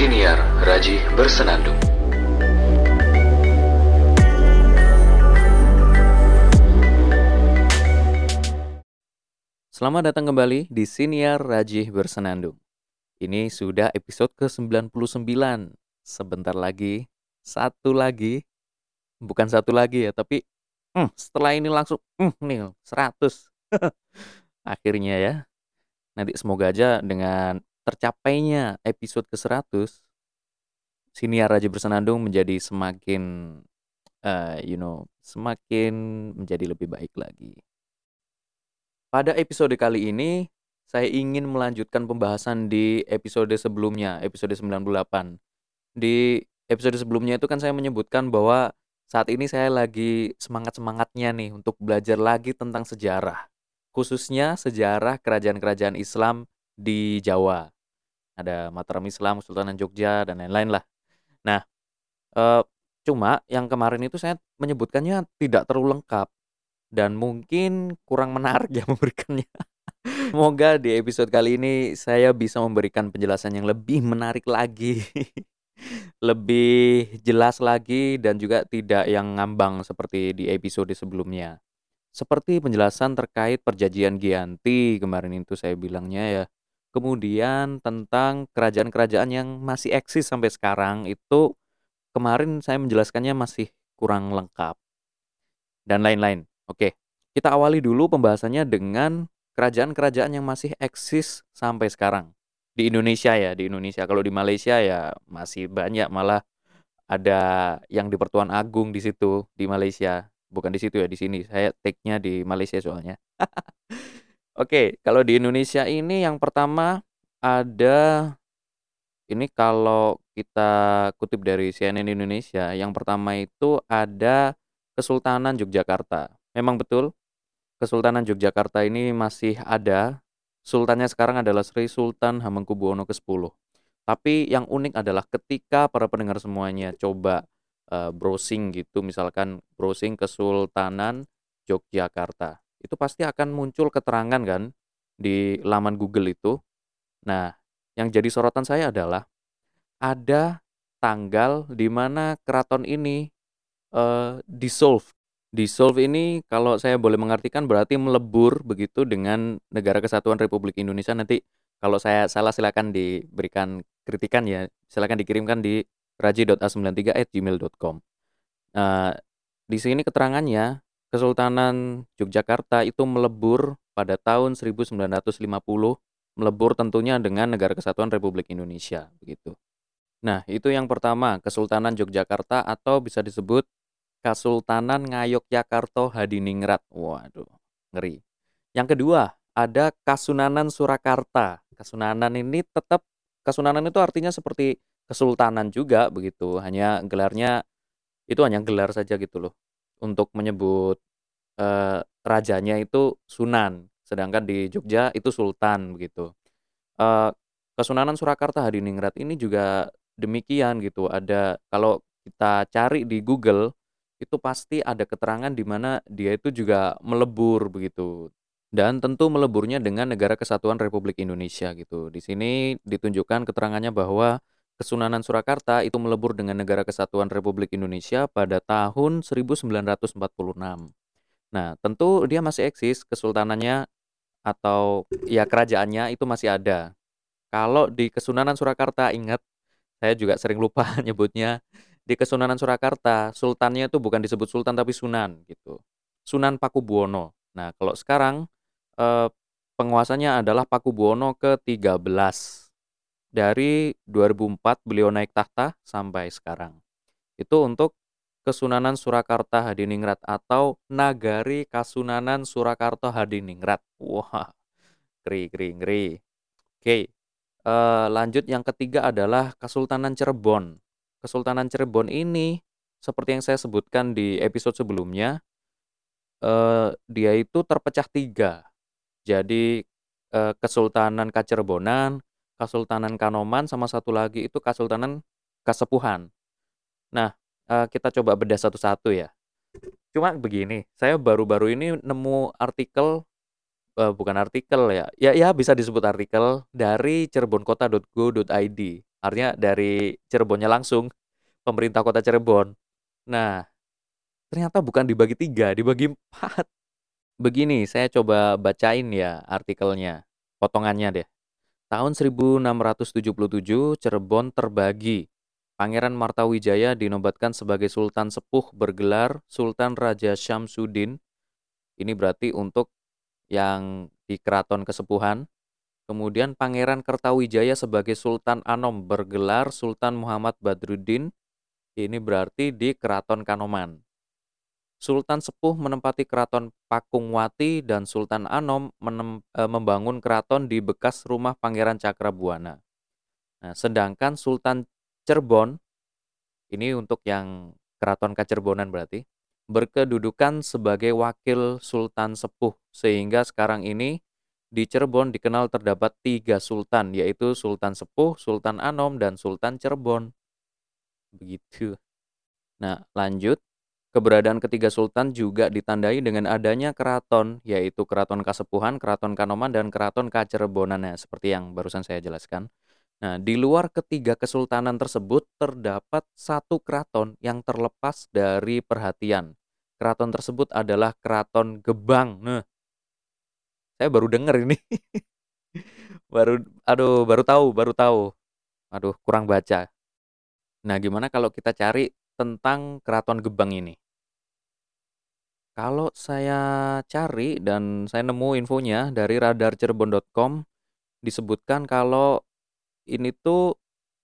Siniar Raji Bersenandung. Selamat datang kembali di Siniar Rajih Bersenandung. Ini sudah episode ke-99. Sebentar lagi, satu lagi, bukan satu lagi ya, tapi hmm, setelah ini langsung hmm, nih 100. Akhirnya ya. Nanti semoga aja dengan tercapainya episode ke-100 Siniar Rajih Bersenandung menjadi semakin uh, you know, semakin menjadi lebih baik lagi. Pada episode kali ini, saya ingin melanjutkan pembahasan di episode sebelumnya, episode 98. Di episode sebelumnya itu kan saya menyebutkan bahwa saat ini saya lagi semangat-semangatnya nih untuk belajar lagi tentang sejarah. Khususnya sejarah kerajaan-kerajaan Islam di Jawa. Ada Mataram Islam, Sultanan Jogja, dan lain-lain lah. Nah, eh, cuma yang kemarin itu saya menyebutkannya tidak terlalu lengkap dan mungkin kurang menarik ya memberikannya. Semoga di episode kali ini saya bisa memberikan penjelasan yang lebih menarik lagi. lebih jelas lagi dan juga tidak yang ngambang seperti di episode sebelumnya. Seperti penjelasan terkait perjanjian Gianti kemarin itu saya bilangnya ya. Kemudian tentang kerajaan-kerajaan yang masih eksis sampai sekarang itu kemarin saya menjelaskannya masih kurang lengkap. Dan lain-lain. Oke, kita awali dulu pembahasannya dengan kerajaan-kerajaan yang masih eksis sampai sekarang. Di Indonesia ya, di Indonesia. Kalau di Malaysia ya masih banyak malah ada yang di Pertuan Agung di situ di Malaysia. Bukan di situ ya, di sini. Saya take-nya di Malaysia soalnya. Oke, kalau di Indonesia ini yang pertama ada ini kalau kita kutip dari CNN Indonesia, yang pertama itu ada Kesultanan Yogyakarta. Memang betul, Kesultanan Yogyakarta ini masih ada. Sultannya sekarang adalah Sri Sultan Hamengkubuwono ke-10. Tapi yang unik adalah ketika para pendengar semuanya coba uh, browsing gitu, misalkan browsing Kesultanan Yogyakarta, itu pasti akan muncul keterangan kan di laman Google itu. Nah, yang jadi sorotan saya adalah ada tanggal di mana keraton ini uh, dissolve Dissolve ini kalau saya boleh mengartikan berarti melebur begitu dengan Negara Kesatuan Republik Indonesia. Nanti kalau saya salah silakan diberikan kritikan ya, silakan dikirimkan di raji.a93@gmail.com. Nah, di sini keterangannya Kesultanan Yogyakarta itu melebur pada tahun 1950, melebur tentunya dengan Negara Kesatuan Republik Indonesia begitu. Nah, itu yang pertama, Kesultanan Yogyakarta atau bisa disebut Kasultanan Ngayogyakarta Hadiningrat. Waduh, ngeri. Yang kedua, ada Kasunanan Surakarta. Kasunanan ini tetap Kasunanan itu artinya seperti kesultanan juga begitu. Hanya gelarnya itu hanya gelar saja gitu loh. Untuk menyebut eh, rajanya itu Sunan, sedangkan di Jogja itu Sultan begitu. Eh, Kesunanan Surakarta Hadiningrat ini juga demikian gitu. Ada kalau kita cari di Google itu pasti ada keterangan di mana dia itu juga melebur begitu. Dan tentu meleburnya dengan Negara Kesatuan Republik Indonesia gitu. Di sini ditunjukkan keterangannya bahwa Kesunanan Surakarta itu melebur dengan Negara Kesatuan Republik Indonesia pada tahun 1946. Nah, tentu dia masih eksis kesultanannya atau ya kerajaannya itu masih ada. Kalau di Kesunanan Surakarta ingat saya juga sering lupa nyebutnya di Kesunanan Surakarta, sultannya itu bukan disebut sultan tapi sunan gitu. Sunan Pakubuwono. Nah, kalau sekarang eh, penguasanya adalah Pakubuwono ke-13. Dari 2004 beliau naik tahta sampai sekarang. Itu untuk Kesunanan Surakarta Hadiningrat atau Nagari Kasunanan Surakarta Hadiningrat. Wah, ngeri, ngeri, ngeri. Oke, uh, lanjut yang ketiga adalah Kesultanan Cirebon. Kesultanan Cirebon ini seperti yang saya sebutkan di episode sebelumnya, eh, dia itu terpecah tiga. Jadi eh, Kesultanan Kacerebonan, Kesultanan Kanoman, sama satu lagi itu Kesultanan Kasepuhan. Nah, eh, kita coba bedah satu-satu ya. Cuma begini, saya baru-baru ini nemu artikel uh, bukan artikel ya, ya ya bisa disebut artikel dari cirebonkota.go.id. Artinya dari Cirebonnya langsung, pemerintah kota Cirebon. Nah, ternyata bukan dibagi tiga, dibagi empat. Begini, saya coba bacain ya artikelnya, potongannya deh. Tahun 1677, Cirebon terbagi. Pangeran Martawijaya dinobatkan sebagai Sultan Sepuh bergelar Sultan Raja Syamsuddin. Ini berarti untuk yang di keraton kesepuhan. Kemudian Pangeran Kertawijaya sebagai Sultan Anom bergelar Sultan Muhammad Badruddin. Ini berarti di Keraton Kanoman. Sultan Sepuh menempati Keraton Pakungwati dan Sultan Anom menem, e, membangun keraton di bekas rumah Pangeran Cakrabuana. Nah, sedangkan Sultan Cirebon ini untuk yang Keraton Kacerbonan berarti berkedudukan sebagai wakil Sultan Sepuh sehingga sekarang ini di Cirebon dikenal terdapat tiga sultan, yaitu Sultan Sepuh, Sultan Anom, dan Sultan Cirebon. Begitu. Nah, lanjut. Keberadaan ketiga sultan juga ditandai dengan adanya keraton, yaitu keraton Kasepuhan, keraton Kanoman, dan keraton Kacerebonan, ya, seperti yang barusan saya jelaskan. Nah, di luar ketiga kesultanan tersebut terdapat satu keraton yang terlepas dari perhatian. Keraton tersebut adalah Keraton Gebang. Nah, saya baru dengar ini. baru aduh, baru tahu, baru tahu. Aduh, kurang baca. Nah, gimana kalau kita cari tentang Keraton Gebang ini? Kalau saya cari dan saya nemu infonya dari radarcirebon.com disebutkan kalau ini tuh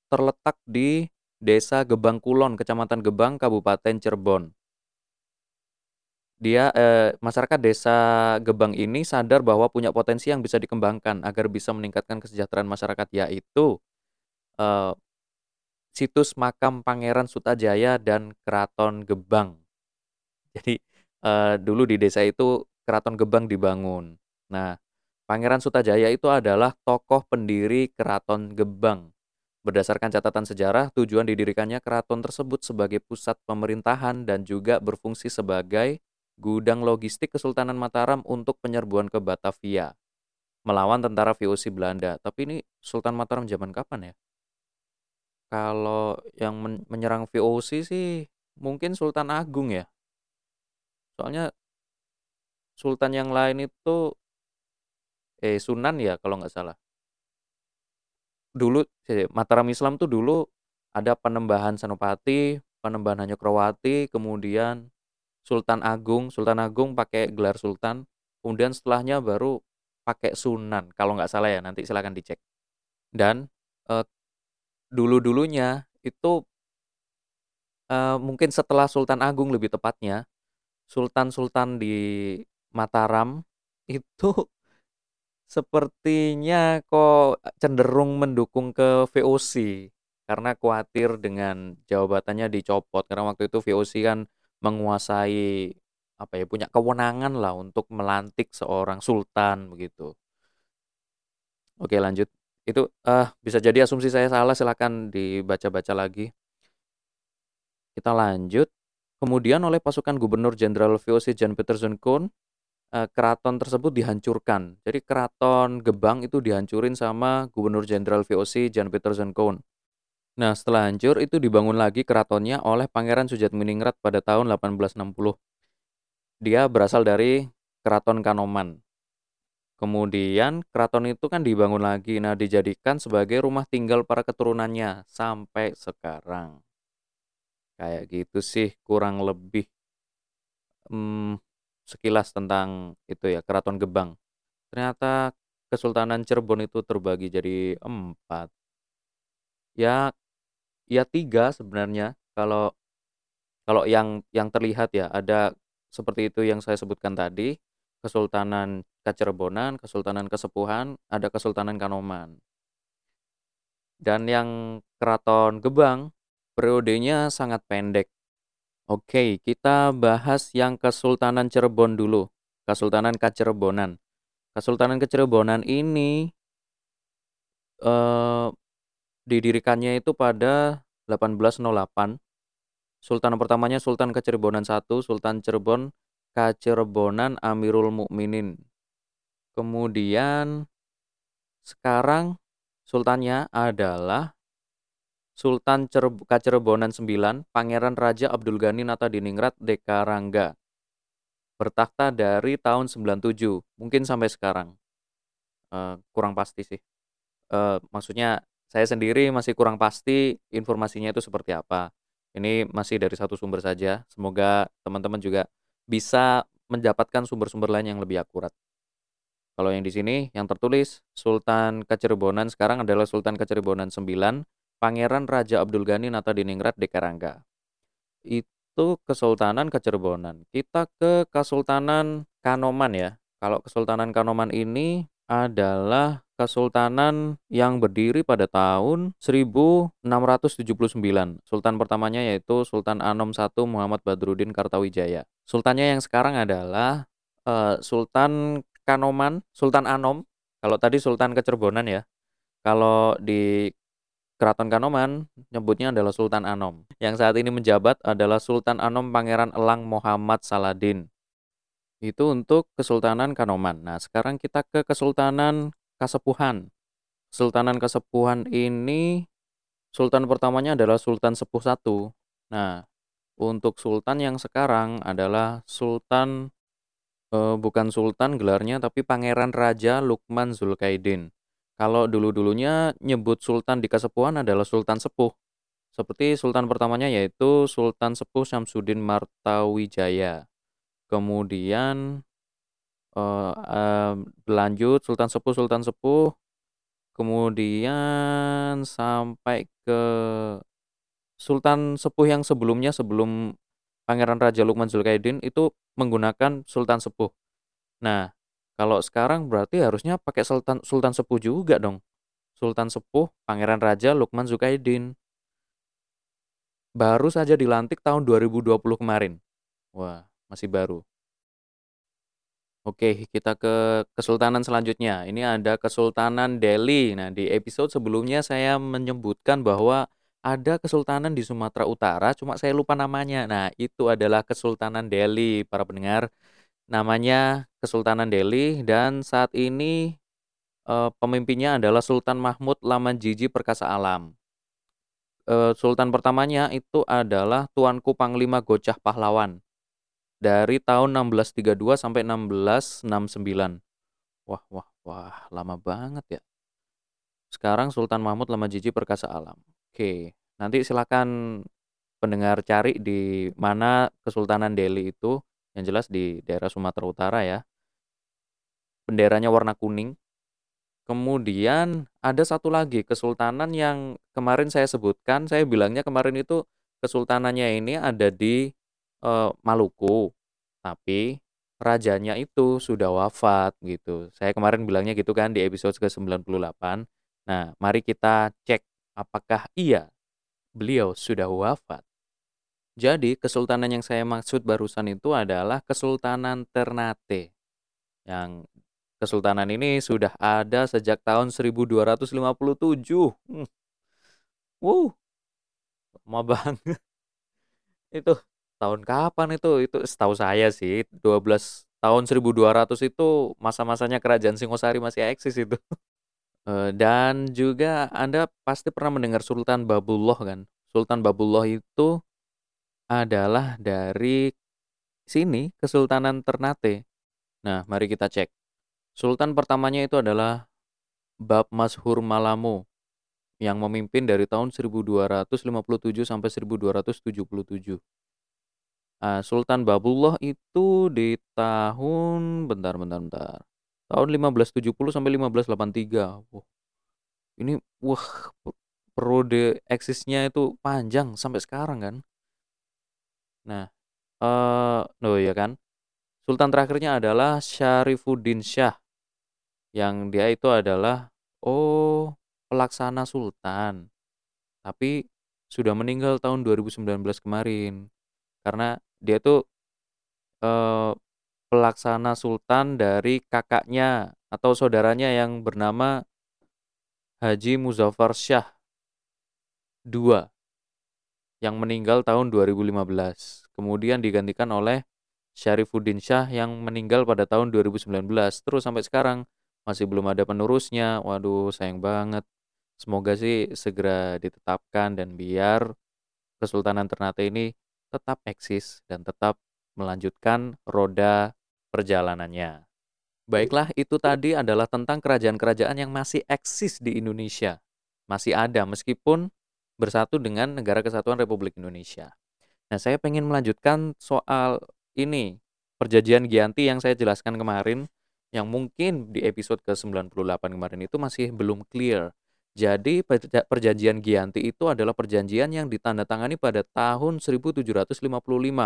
terletak di Desa Gebang Kulon, Kecamatan Gebang, Kabupaten Cirebon. Dia eh, masyarakat desa Gebang ini sadar bahwa punya potensi yang bisa dikembangkan agar bisa meningkatkan kesejahteraan masyarakat yaitu eh, situs makam Pangeran Sutajaya dan Keraton Gebang. Jadi eh, dulu di desa itu Keraton Gebang dibangun. Nah, Pangeran Sutajaya itu adalah tokoh pendiri Keraton Gebang. Berdasarkan catatan sejarah, tujuan didirikannya keraton tersebut sebagai pusat pemerintahan dan juga berfungsi sebagai gudang logistik Kesultanan Mataram untuk penyerbuan ke Batavia melawan tentara VOC Belanda. Tapi ini Sultan Mataram zaman kapan ya? Kalau yang men menyerang VOC sih mungkin Sultan Agung ya. Soalnya sultan yang lain itu eh Sunan ya kalau nggak salah. Dulu Mataram Islam tuh dulu ada penembahan Senopati, penembahan Hanyokrawati, kemudian Sultan Agung, Sultan Agung pakai gelar Sultan, kemudian setelahnya baru pakai Sunan, kalau nggak salah ya, nanti silahkan dicek. Dan eh, dulu-dulunya itu eh, mungkin setelah Sultan Agung lebih tepatnya, Sultan-Sultan di Mataram itu sepertinya kok cenderung mendukung ke VOC karena khawatir dengan jabatannya dicopot karena waktu itu VOC kan menguasai apa ya, punya kewenangan lah untuk melantik seorang sultan begitu. Oke lanjut. Itu uh, bisa jadi asumsi saya salah silahkan dibaca-baca lagi. Kita lanjut. Kemudian oleh pasukan Gubernur Jenderal VOC Jan Peterson Koen, uh, keraton tersebut dihancurkan. Jadi keraton Gebang itu dihancurin sama Gubernur Jenderal VOC Jan Peterson Koen. Nah, setelah hancur itu dibangun lagi keratonnya oleh Pangeran Sujatminingrat pada tahun 1860. Dia berasal dari Keraton Kanoman. Kemudian keraton itu kan dibangun lagi, nah dijadikan sebagai rumah tinggal para keturunannya sampai sekarang. Kayak gitu sih kurang lebih hmm, sekilas tentang itu ya Keraton Gebang. Ternyata Kesultanan Cirebon itu terbagi jadi empat. Ya Ya tiga sebenarnya kalau kalau yang yang terlihat ya ada seperti itu yang saya sebutkan tadi, Kesultanan Kacerebonan, Kesultanan Kesepuhan, ada Kesultanan Kanoman. Dan yang Keraton Gebang periodenya sangat pendek. Oke, kita bahas yang Kesultanan Cirebon dulu. Kesultanan Kacerebonan. Kesultanan Kacerebonan ini eh, didirikannya itu pada 1808. Sultan pertamanya Sultan Kacerebonan I, Sultan Cirebon Kacerebonan Amirul Mukminin. Kemudian sekarang sultannya adalah Sultan Cer- Kacerebonan IX, Pangeran Raja Abdul Ghani Natadiningrat Dekarangga. Bertakhta dari tahun 97, mungkin sampai sekarang. Uh, kurang pasti sih. Uh, maksudnya saya sendiri masih kurang pasti informasinya itu seperti apa. Ini masih dari satu sumber saja. Semoga teman-teman juga bisa mendapatkan sumber-sumber lain yang lebih akurat. Kalau yang di sini yang tertulis Sultan Kacerebonan sekarang adalah Sultan Kacerebonan 9 Pangeran Raja Abdul Ghani Natadiningrat Dekarangga. Itu Kesultanan Kecerbonan. Kita ke Kesultanan Kanoman ya. Kalau Kesultanan Kanoman ini adalah kesultanan yang berdiri pada tahun 1679. Sultan pertamanya yaitu Sultan Anom I Muhammad Badruddin Kartawijaya. Sultannya yang sekarang adalah uh, Sultan Kanoman, Sultan Anom. Kalau tadi Sultan Kecerbonan ya. Kalau di Keraton Kanoman nyebutnya adalah Sultan Anom. Yang saat ini menjabat adalah Sultan Anom Pangeran Elang Muhammad Saladin. Itu untuk Kesultanan Kanoman. Nah, sekarang kita ke Kesultanan Kasepuhan. Kesultanan Kasepuhan ini Sultan pertamanya adalah Sultan Sepuh satu. Nah, untuk Sultan yang sekarang adalah Sultan eh, bukan Sultan gelarnya tapi Pangeran Raja Lukman Zulkaidin. Kalau dulu-dulunya nyebut sultan di Kasepuhan adalah Sultan Sepuh. Seperti sultan pertamanya yaitu Sultan Sepuh Syamsuddin Martawijaya. Kemudian uh, uh, berlanjut Sultan Sepuh Sultan Sepuh. Kemudian sampai ke Sultan Sepuh yang sebelumnya sebelum Pangeran Raja Lukman Zulkaidin itu menggunakan Sultan Sepuh. Nah, kalau sekarang berarti harusnya pakai Sultan Sultan Sepuh juga dong. Sultan Sepuh, Pangeran Raja Lukman Zukaidin. Baru saja dilantik tahun 2020 kemarin. Wah, masih baru. Oke, kita ke kesultanan selanjutnya. Ini ada Kesultanan Delhi. Nah, di episode sebelumnya saya menyebutkan bahwa ada kesultanan di Sumatera Utara, cuma saya lupa namanya. Nah, itu adalah Kesultanan Delhi, para pendengar namanya Kesultanan Delhi dan saat ini uh, pemimpinnya adalah Sultan Mahmud Lamanjiji Perkasa Alam. Uh, Sultan pertamanya itu adalah Tuanku Panglima Gocah Pahlawan dari tahun 1632 sampai 1669. Wah, wah, wah, lama banget ya. Sekarang Sultan Mahmud Lamanjiji Perkasa Alam. Oke, nanti silakan pendengar cari di mana Kesultanan Delhi itu yang jelas di daerah Sumatera Utara ya. Benderanya warna kuning. Kemudian ada satu lagi kesultanan yang kemarin saya sebutkan, saya bilangnya kemarin itu kesultanannya ini ada di e, Maluku. Tapi rajanya itu sudah wafat gitu. Saya kemarin bilangnya gitu kan di episode ke-98. Nah, mari kita cek apakah iya beliau sudah wafat. Jadi kesultanan yang saya maksud barusan itu adalah Kesultanan Ternate. Yang kesultanan ini sudah ada sejak tahun 1257. Hmm. Wow. Lama banget. itu tahun kapan itu? Itu setahu saya sih 12 tahun 1200 itu masa-masanya kerajaan Singosari masih eksis itu. Eh, dan juga Anda pasti pernah mendengar Sultan Babullah kan? Sultan Babullah itu adalah dari sini, Kesultanan Ternate. Nah, mari kita cek. Sultan pertamanya itu adalah Bab Mashur Malamu yang memimpin dari tahun 1257 sampai 1277. Nah, Sultan Babullah itu di tahun bentar bentar bentar. Tahun 1570 sampai 1583. Wah. Ini wah periode eksisnya itu panjang sampai sekarang kan. Nah, eh oh ya kan, sultan terakhirnya adalah Syarifuddin Syah, yang dia itu adalah, oh, pelaksana sultan, tapi sudah meninggal tahun 2019 kemarin. Karena dia tuh, eh, pelaksana sultan dari kakaknya atau saudaranya yang bernama Haji Muzaffar Syah II yang meninggal tahun 2015. Kemudian digantikan oleh Syarifuddin Syah yang meninggal pada tahun 2019. Terus sampai sekarang masih belum ada penerusnya. Waduh, sayang banget. Semoga sih segera ditetapkan dan biar Kesultanan Ternate ini tetap eksis dan tetap melanjutkan roda perjalanannya. Baiklah, itu tadi adalah tentang kerajaan-kerajaan yang masih eksis di Indonesia. Masih ada meskipun bersatu dengan Negara Kesatuan Republik Indonesia. Nah, saya ingin melanjutkan soal ini, perjanjian Gianti yang saya jelaskan kemarin, yang mungkin di episode ke-98 kemarin itu masih belum clear. Jadi perjanjian Gianti itu adalah perjanjian yang ditandatangani pada tahun 1755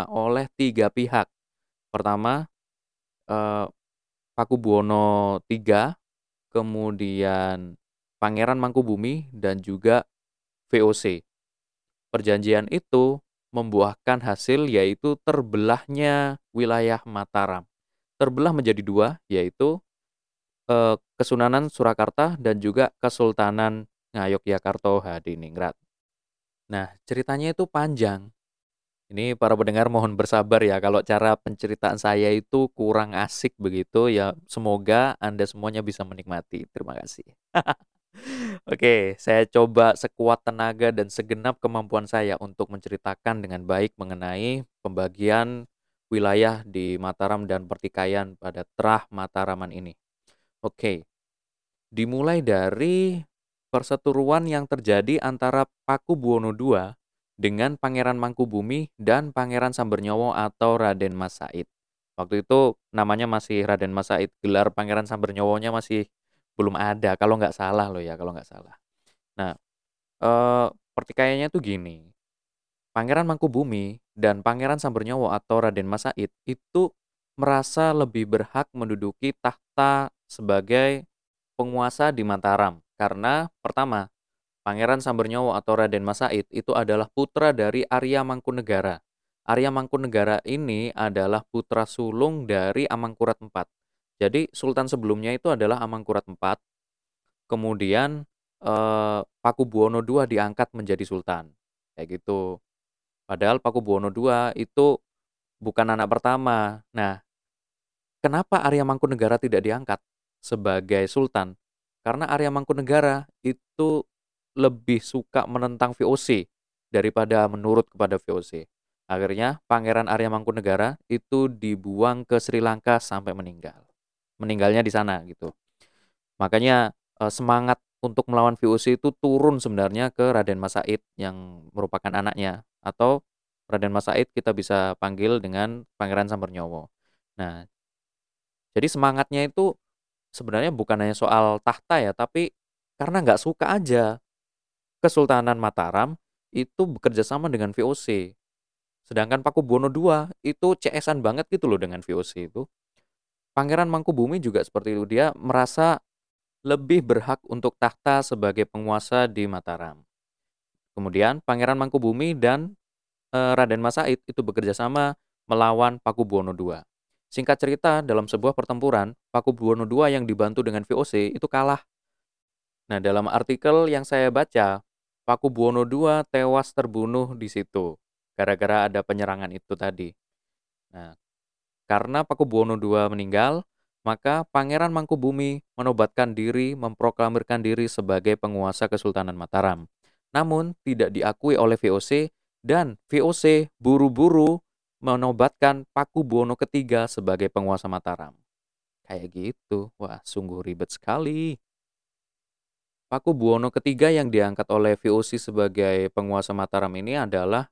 oleh tiga pihak. Pertama, eh, Pakubuwono III, kemudian Pangeran Mangkubumi dan juga VOC. Perjanjian itu membuahkan hasil yaitu terbelahnya wilayah Mataram. Terbelah menjadi dua yaitu eh, Kesunanan Surakarta dan juga Kesultanan Ngayogyakarta Hadiningrat. Nah, ceritanya itu panjang. Ini para pendengar mohon bersabar ya kalau cara penceritaan saya itu kurang asik begitu ya semoga Anda semuanya bisa menikmati. Terima kasih. Oke, saya coba sekuat tenaga dan segenap kemampuan saya untuk menceritakan dengan baik mengenai pembagian wilayah di Mataram dan pertikaian pada Terah Mataraman ini. Oke. Dimulai dari perseteruan yang terjadi antara Paku Buwono II dengan Pangeran Mangkubumi dan Pangeran Sambernyowo atau Raden Mas Said. Waktu itu namanya masih Raden Mas Said, gelar Pangeran Sambernyowonya masih belum ada kalau nggak salah loh ya, kalau nggak salah. Nah, eh, pertikaiannya tuh gini. Pangeran Mangkubumi dan Pangeran Sambernyowo atau Raden Mas Said itu merasa lebih berhak menduduki tahta sebagai penguasa di Mataram karena pertama Pangeran Sambernyowo atau Raden Mas Said itu adalah putra dari Arya Mangkunegara. Arya Mangkunegara ini adalah putra sulung dari Amangkurat IV. Jadi sultan sebelumnya itu adalah Amangkurat IV. Kemudian eh, Pakubuwono II diangkat menjadi sultan. Kayak gitu. Padahal Pakubuwono II itu bukan anak pertama. Nah, kenapa Arya Mangkunegara tidak diangkat sebagai sultan? Karena Arya Mangkunegara itu lebih suka menentang VOC daripada menurut kepada VOC. Akhirnya Pangeran Arya Mangkunegara itu dibuang ke Sri Lanka sampai meninggal. Meninggalnya di sana gitu. Makanya eh, semangat untuk melawan VOC itu turun sebenarnya ke Raden Mas Said yang merupakan anaknya atau Raden Mas Said kita bisa panggil dengan Pangeran Sambernyowo. Nah, jadi semangatnya itu sebenarnya bukan hanya soal tahta ya, tapi karena nggak suka aja Kesultanan Mataram itu bekerja sama dengan VOC. Sedangkan Pakubuwono II itu CS-an banget gitu loh dengan VOC itu. Pangeran Mangkubumi juga seperti itu. Dia merasa lebih berhak untuk tahta sebagai penguasa di Mataram. Kemudian Pangeran Mangkubumi dan e, Raden Mas Said itu bekerja sama melawan Pakubuwono II. Singkat cerita, dalam sebuah pertempuran, Pakubuwono II yang dibantu dengan VOC itu kalah. Nah, dalam artikel yang saya baca, Pakubuwono II tewas terbunuh di situ gara-gara ada penyerangan itu tadi. Nah, karena Pakubuwono II meninggal, maka Pangeran Mangkubumi menobatkan diri memproklamirkan diri sebagai penguasa Kesultanan Mataram. Namun tidak diakui oleh VOC dan VOC buru-buru menobatkan Pakubuwono III sebagai penguasa Mataram. Kayak gitu. Wah, sungguh ribet sekali. Paku Buwono ketiga yang diangkat oleh VOC sebagai penguasa Mataram ini adalah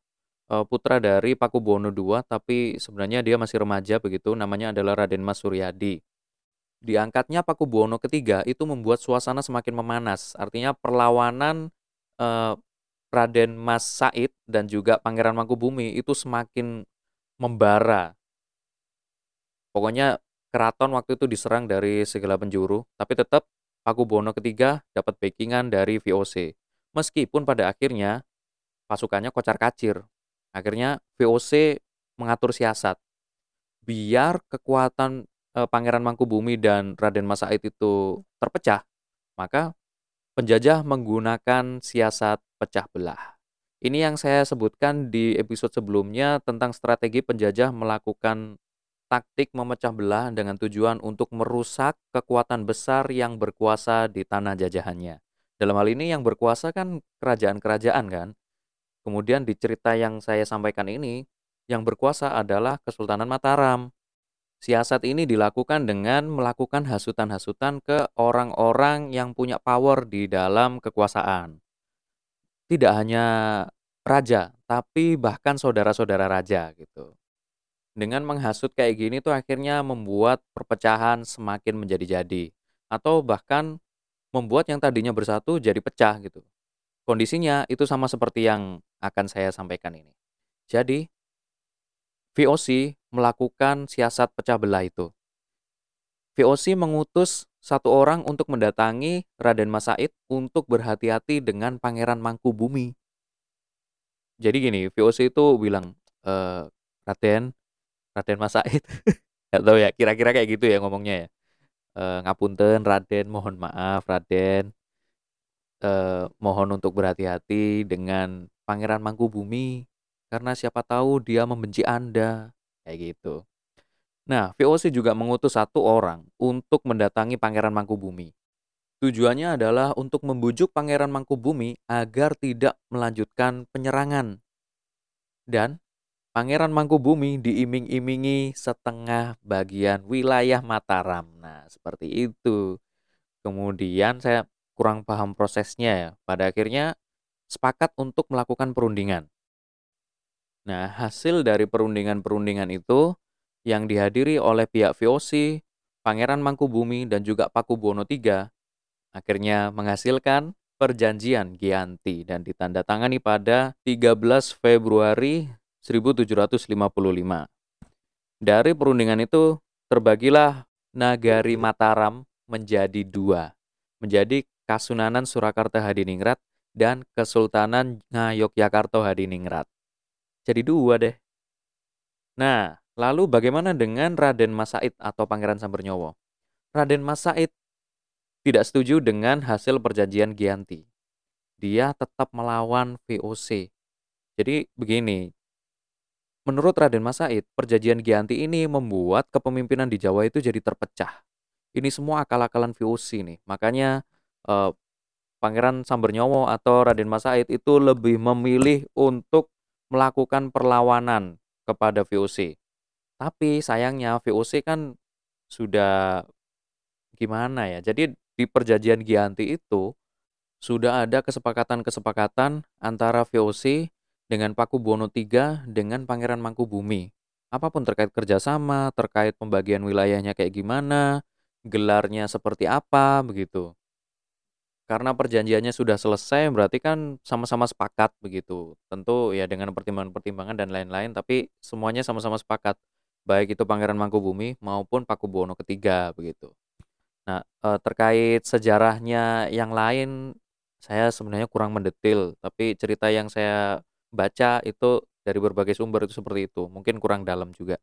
uh, putra dari Paku Buwono II, tapi sebenarnya dia masih remaja begitu, namanya adalah Raden Mas Suryadi. Diangkatnya Paku Buwono ketiga itu membuat suasana semakin memanas, artinya perlawanan uh, Raden Mas Said dan juga Pangeran Mangkubumi itu semakin membara. Pokoknya keraton waktu itu diserang dari segala penjuru, tapi tetap Pakubuwono ketiga dapat backingan dari VOC. Meskipun pada akhirnya pasukannya kocar-kacir. Akhirnya VOC mengatur siasat. Biar kekuatan e, Pangeran Mangkubumi dan Raden Mas Said itu terpecah, maka penjajah menggunakan siasat pecah belah. Ini yang saya sebutkan di episode sebelumnya tentang strategi penjajah melakukan taktik memecah belah dengan tujuan untuk merusak kekuatan besar yang berkuasa di tanah jajahannya. Dalam hal ini yang berkuasa kan kerajaan-kerajaan kan. Kemudian di cerita yang saya sampaikan ini, yang berkuasa adalah Kesultanan Mataram. Siasat ini dilakukan dengan melakukan hasutan-hasutan ke orang-orang yang punya power di dalam kekuasaan. Tidak hanya raja, tapi bahkan saudara-saudara raja gitu. Dengan menghasut kayak gini tuh akhirnya membuat perpecahan semakin menjadi-jadi atau bahkan membuat yang tadinya bersatu jadi pecah gitu. Kondisinya itu sama seperti yang akan saya sampaikan ini. Jadi VOC melakukan siasat pecah belah itu. VOC mengutus satu orang untuk mendatangi Raden Mas Said untuk berhati-hati dengan Pangeran Mangkubumi. Jadi gini, VOC itu bilang, e, Raden, Raden Mas Said, gak tahu ya, kira-kira kayak gitu ya ngomongnya ya. E, ngapunten Raden, mohon maaf Raden, e, mohon untuk berhati-hati dengan Pangeran Mangkubumi karena siapa tahu dia membenci Anda. Kayak gitu. Nah, VOC juga mengutus satu orang untuk mendatangi Pangeran Mangkubumi. Tujuannya adalah untuk membujuk Pangeran Mangkubumi agar tidak melanjutkan penyerangan. Dan Pangeran Mangkubumi diiming-imingi setengah bagian wilayah Mataram. Nah, seperti itu. Kemudian saya kurang paham prosesnya ya. Pada akhirnya sepakat untuk melakukan perundingan. Nah, hasil dari perundingan-perundingan itu yang dihadiri oleh pihak VOC, Pangeran Mangkubumi dan juga Pakubuwono III akhirnya menghasilkan perjanjian Gianti dan ditandatangani pada 13 Februari 1755. Dari perundingan itu terbagilah Nagari Mataram menjadi dua, menjadi Kasunanan Surakarta Hadiningrat dan Kesultanan Ngayogyakarta Hadiningrat. Jadi dua deh. Nah, lalu bagaimana dengan Raden Mas Said atau Pangeran Sambernyowo? Raden Mas Said tidak setuju dengan hasil perjanjian Gianti. Dia tetap melawan VOC. Jadi begini, menurut Raden Mas Said, perjanjian Gianti ini membuat kepemimpinan di Jawa itu jadi terpecah. Ini semua akal-akalan VOC nih. Makanya eh, Pangeran Sambernyowo atau Raden Mas Said itu lebih memilih untuk melakukan perlawanan kepada VOC. Tapi sayangnya VOC kan sudah gimana ya? Jadi di perjanjian Gianti itu sudah ada kesepakatan-kesepakatan antara VOC dengan Pakubuwono III dengan Pangeran Mangkubumi. Apa pun terkait kerjasama, terkait pembagian wilayahnya kayak gimana, gelarnya seperti apa, begitu. Karena perjanjiannya sudah selesai berarti kan sama-sama sepakat begitu. Tentu ya dengan pertimbangan-pertimbangan dan lain-lain tapi semuanya sama-sama sepakat. Baik itu Pangeran Mangkubumi maupun Pakubuwono III begitu. Nah, e, terkait sejarahnya yang lain saya sebenarnya kurang mendetil, tapi cerita yang saya baca itu dari berbagai sumber itu seperti itu, mungkin kurang dalam juga.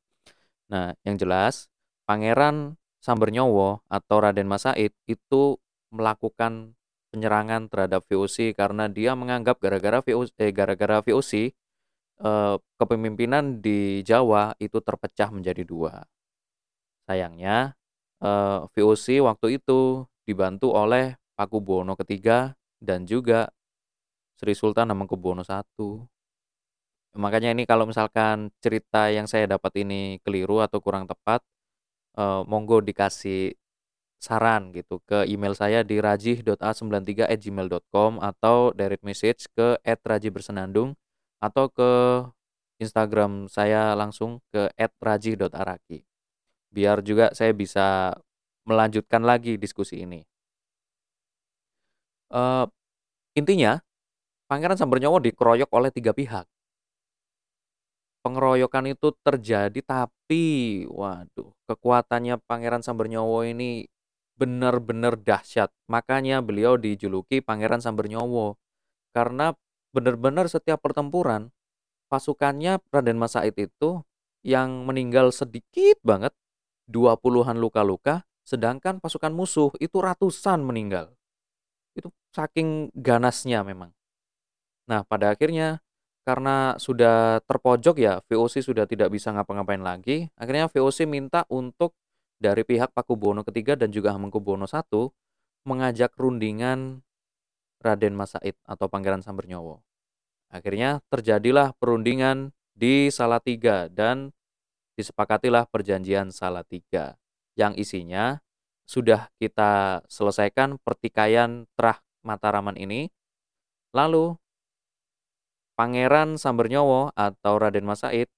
Nah, yang jelas Pangeran Sambernyowo atau Raden Mas Said itu melakukan penyerangan terhadap VOC karena dia menganggap gara-gara VOC eh, gara-gara VOC eh, kepemimpinan di Jawa itu terpecah menjadi dua. Sayangnya eh, VOC waktu itu dibantu oleh Pakubuwono III dan juga Sri Sultan Hamengkubuwono I. Makanya ini kalau misalkan cerita yang saya dapat ini keliru atau kurang tepat, eh, monggo dikasih saran gitu ke email saya di rajih.a93@gmail.com atau direct message ke @rajihbersenandung atau ke Instagram saya langsung ke @rajih.araki. Biar juga saya bisa melanjutkan lagi diskusi ini. Uh, intinya, Pangeran Sambernyowo dikeroyok oleh tiga pihak. Pengeroyokan itu terjadi tapi, waduh, kekuatannya Pangeran Sambernyowo ini benar-benar dahsyat. Makanya beliau dijuluki Pangeran Sambernyowo. Karena benar-benar setiap pertempuran pasukannya Raden Mas Said itu yang meninggal sedikit banget, 20-an luka-luka, sedangkan pasukan musuh itu ratusan meninggal. Itu saking ganasnya memang. Nah, pada akhirnya karena sudah terpojok ya, VOC sudah tidak bisa ngapa-ngapain lagi. Akhirnya VOC minta untuk dari pihak Pakubuwono III dan juga Hamengkubuwono I mengajak rundingan Raden Mas Said atau Pangeran Sambernyowo. Akhirnya terjadilah perundingan di Salatiga dan disepakatilah perjanjian Salatiga yang isinya sudah kita selesaikan pertikaian Trah Mataraman ini. Lalu Pangeran Sambernyowo atau Raden Mas Said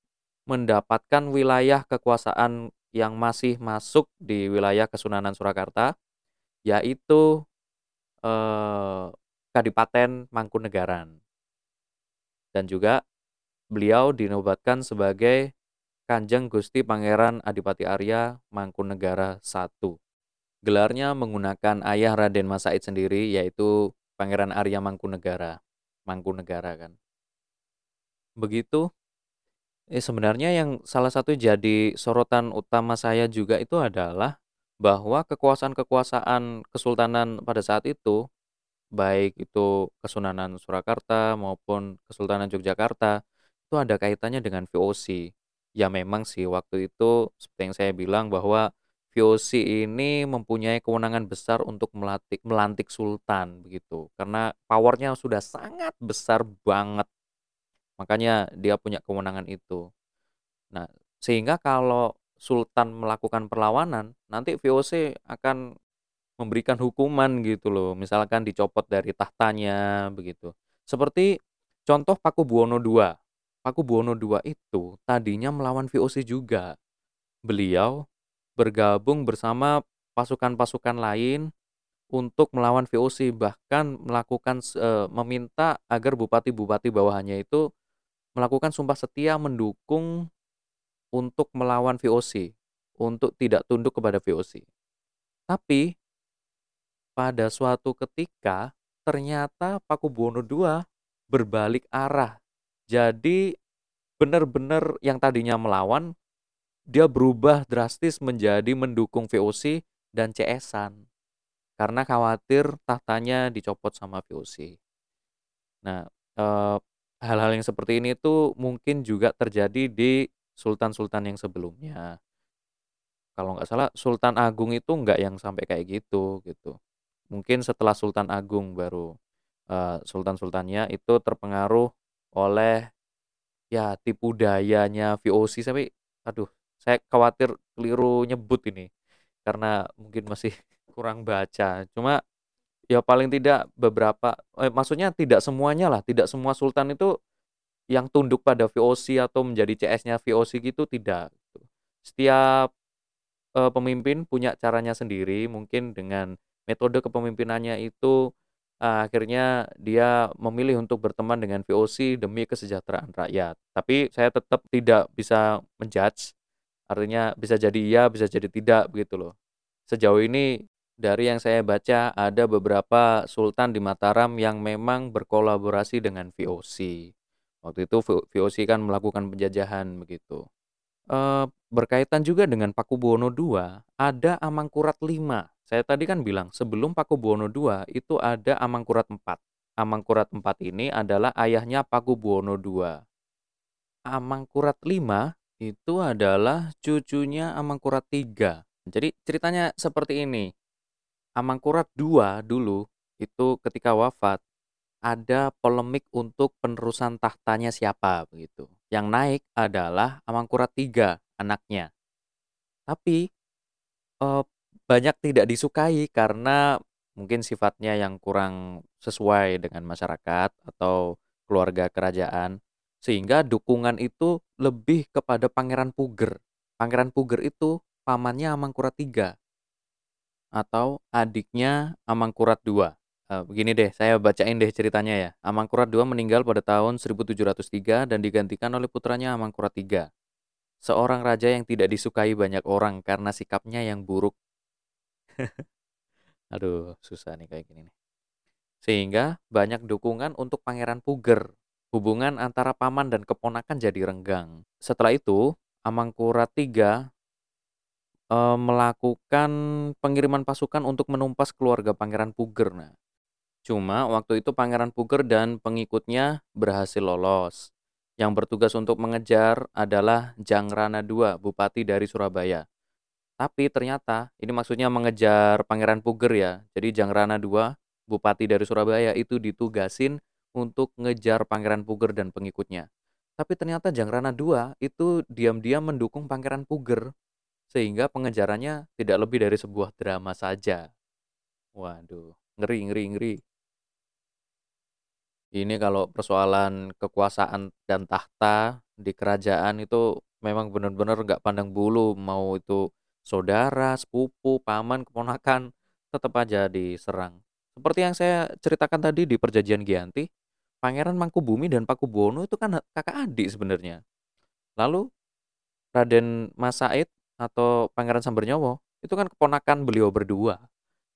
mendapatkan wilayah kekuasaan yang masih masuk di wilayah Kesunanan Surakarta yaitu eh, Kadipaten Mangkunegaran. Dan juga beliau dinobatkan sebagai Kanjeng Gusti Pangeran Adipati Arya Mangkunegara I. Gelarnya menggunakan ayah Raden Mas Said sendiri yaitu Pangeran Arya Mangkunegara. Mangkunegara kan. Begitu eh sebenarnya yang salah satu jadi sorotan utama saya juga itu adalah bahwa kekuasaan-kekuasaan kesultanan pada saat itu baik itu Kesunanan Surakarta maupun Kesultanan Yogyakarta itu ada kaitannya dengan VOC. Ya memang sih waktu itu seperti yang saya bilang bahwa VOC ini mempunyai kewenangan besar untuk melantik melantik sultan begitu. Karena powernya sudah sangat besar banget. Makanya dia punya kewenangan itu. Nah, sehingga kalau sultan melakukan perlawanan, nanti VOC akan memberikan hukuman gitu loh. Misalkan dicopot dari tahtanya begitu. Seperti contoh Pakubuwono II. Pakubuwono II itu tadinya melawan VOC juga. Beliau bergabung bersama pasukan-pasukan lain untuk melawan VOC bahkan melakukan e, meminta agar bupati-bupati bawahannya itu melakukan sumpah setia mendukung untuk melawan VOC, untuk tidak tunduk kepada VOC. Tapi pada suatu ketika ternyata Pakubuwono II berbalik arah. Jadi benar-benar yang tadinya melawan dia berubah drastis menjadi mendukung VOC dan CS-an karena khawatir tahtanya dicopot sama VOC. Nah, hal hal-hal yang seperti ini tuh mungkin juga terjadi di sultan-sultan yang sebelumnya. Kalau nggak salah Sultan Agung itu nggak yang sampai kayak gitu gitu mungkin setelah Sultan Agung baru uh, sultan-sultannya itu terpengaruh oleh ya tipu dayanya VOC sampai aduh saya khawatir keliru nyebut ini karena mungkin masih kurang baca. Cuma ya paling tidak beberapa eh, maksudnya tidak semuanya lah. Tidak semua sultan itu yang tunduk pada VOC atau menjadi CS-nya VOC gitu tidak. Setiap eh, pemimpin punya caranya sendiri. Mungkin dengan metode kepemimpinannya itu uh, akhirnya dia memilih untuk berteman dengan VOC demi kesejahteraan rakyat. Tapi saya tetap tidak bisa menjudge, artinya bisa jadi iya, bisa jadi tidak begitu loh. Sejauh ini dari yang saya baca ada beberapa sultan di Mataram yang memang berkolaborasi dengan VOC. Waktu itu VOC kan melakukan penjajahan begitu. Uh, berkaitan juga dengan Pakubuwono II, ada Amangkurat V saya tadi kan bilang sebelum Pakubuwono II itu ada Amangkurat IV. Amangkurat IV ini adalah ayahnya Pakubuwono II. Amangkurat V itu adalah cucunya Amangkurat III. Jadi ceritanya seperti ini. Amangkurat II dulu itu ketika wafat ada polemik untuk penerusan tahtanya siapa begitu. Yang naik adalah Amangkurat III anaknya. Tapi eh, banyak tidak disukai karena mungkin sifatnya yang kurang sesuai dengan masyarakat atau keluarga kerajaan sehingga dukungan itu lebih kepada Pangeran Puger. Pangeran Puger itu pamannya Amangkurat III atau adiknya Amangkurat II. Uh, begini deh, saya bacain deh ceritanya ya. Amangkurat II meninggal pada tahun 1703 dan digantikan oleh putranya Amangkurat III. Seorang raja yang tidak disukai banyak orang karena sikapnya yang buruk Aduh, susah nih kayak gini nih. Sehingga banyak dukungan untuk Pangeran Puger. Hubungan antara paman dan keponakan jadi renggang. Setelah itu, Amangkurat III e, melakukan pengiriman pasukan untuk menumpas keluarga Pangeran Puger. Nah, cuma waktu itu Pangeran Puger dan pengikutnya berhasil lolos. Yang bertugas untuk mengejar adalah Jangrana II, bupati dari Surabaya. Tapi ternyata ini maksudnya mengejar Pangeran Puger ya. Jadi Jangrana II bupati dari Surabaya itu ditugasin untuk ngejar Pangeran Puger dan pengikutnya. Tapi ternyata Jangrana II itu diam-diam mendukung Pangeran Puger sehingga pengejarannya tidak lebih dari sebuah drama saja. Waduh, ngeri ngeri ngeri. Ini kalau persoalan kekuasaan dan tahta di kerajaan itu memang benar-benar nggak pandang bulu mau itu saudara, sepupu, paman, keponakan tetap aja diserang. Seperti yang saya ceritakan tadi di Perjanjian Giyanti, Pangeran Mangkubumi dan Pakubuwono itu kan kakak adik sebenarnya. Lalu Raden Mas Said atau Pangeran Sambernyowo itu kan keponakan beliau berdua.